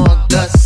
on dust.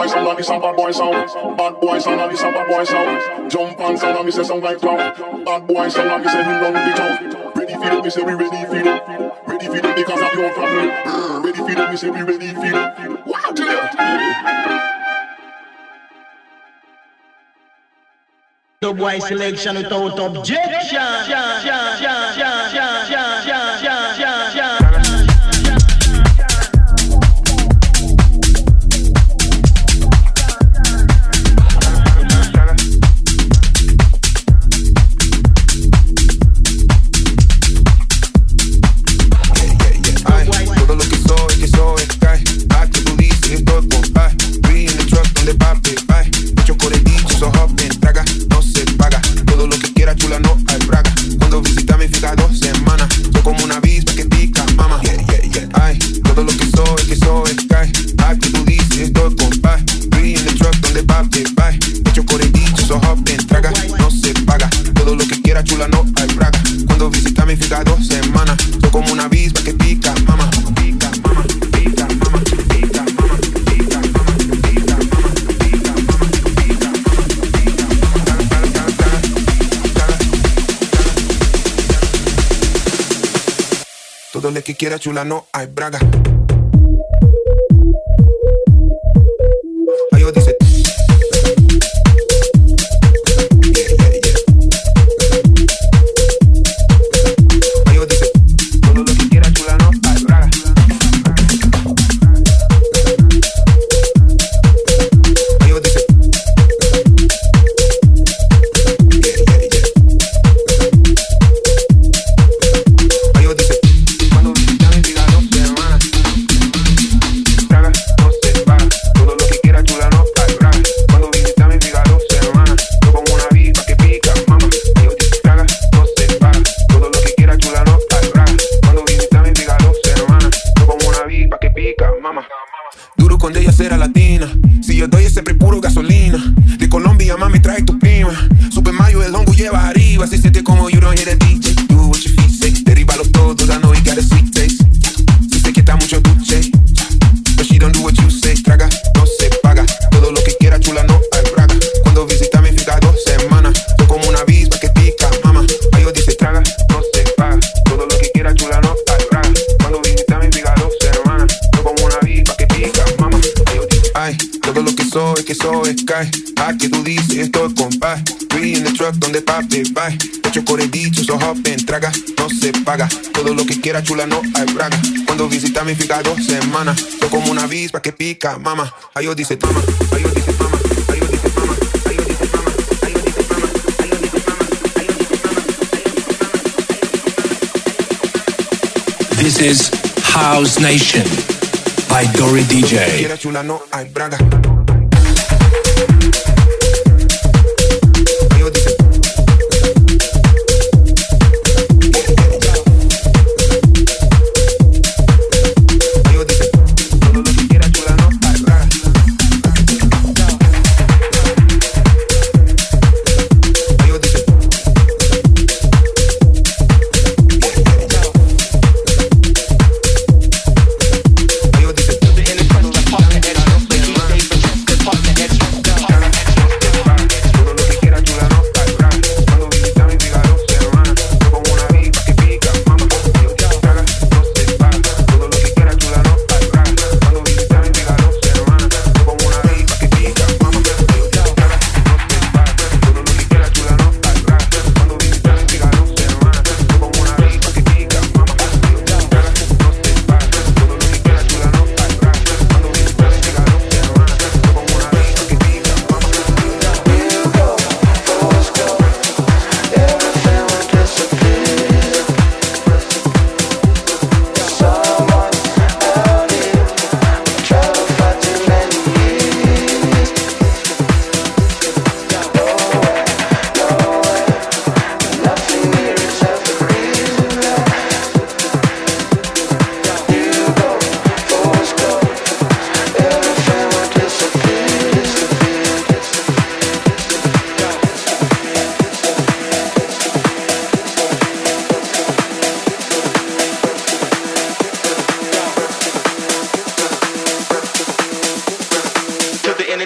boy sound, and this a bad boy sound. Bad boy sound, and this a bad boy sound. Jump and sound, and me say sound like clown. Bad boy sound, and me say we run the town. Ready for it, me say we ready for it. Ready for it because I pure family. Mm, ready for it, me say we ready for it. Wow, to it. The boy selection without objection. Lo que quiera chula no hay braga. soy, que soy Sky. Ah, que tú dices, estoy compa. We in the truck donde papi bye. Hecho por el dicho, so hop en traga. No se paga. Todo lo que quiera, chula, no hay braga. Cuando visita me fica dos semanas. Soy como una avispa que pica, mama. Ay, yo dice toma, ay, yo dice toma. This is House Nation by Dory DJ.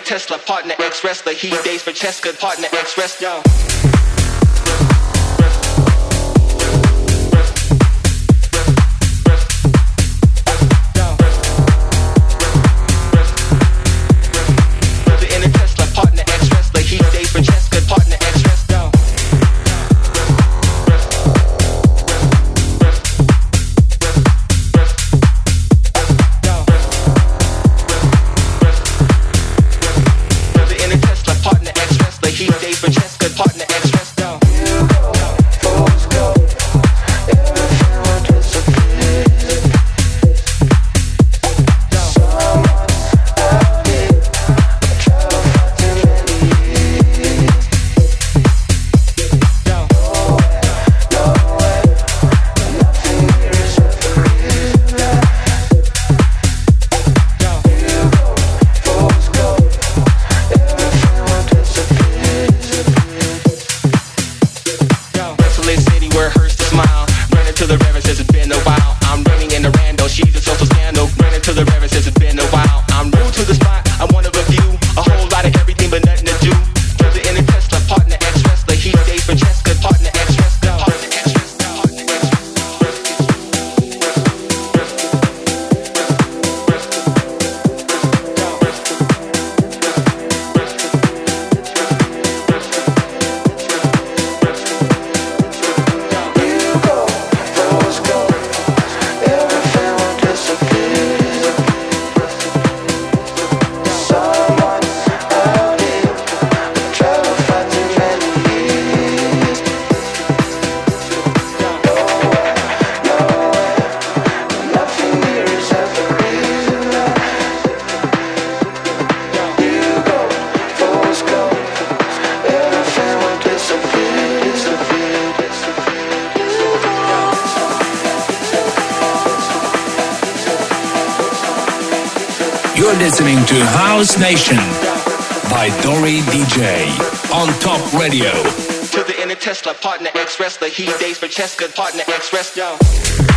Cheska, partner, ex wrestler. Heat days for Cheska, partner X You're listening to House Nation by Dory DJ on Top Radio. To the inner Tesla, partner X wrestler, he days for Cheska, partner X wrestler.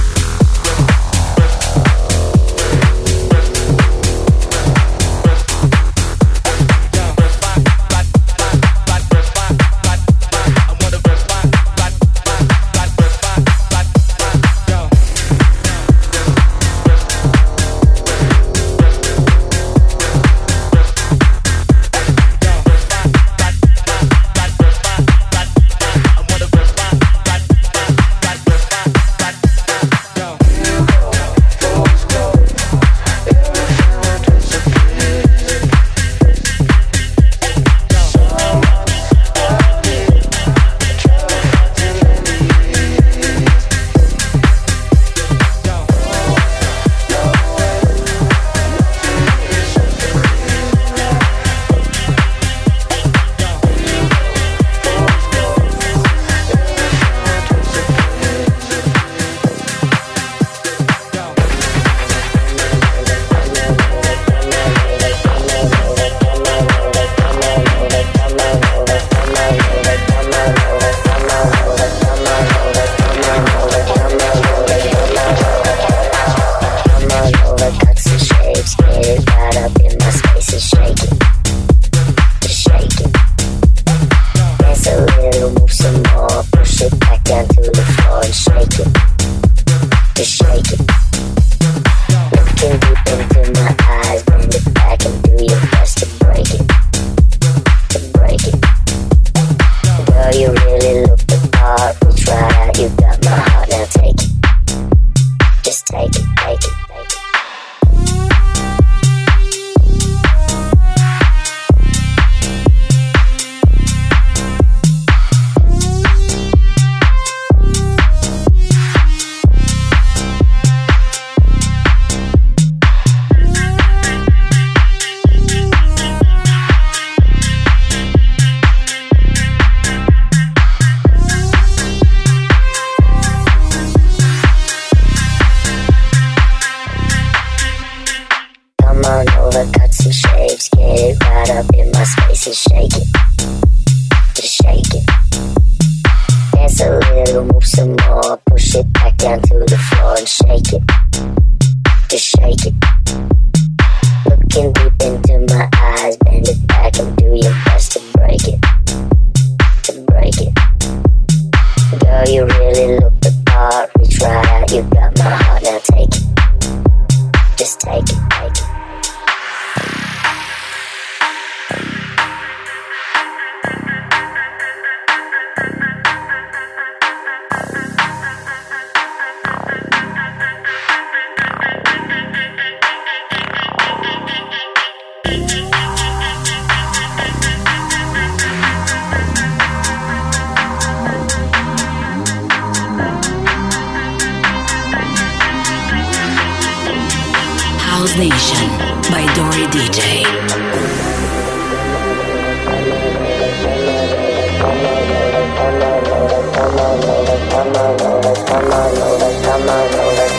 You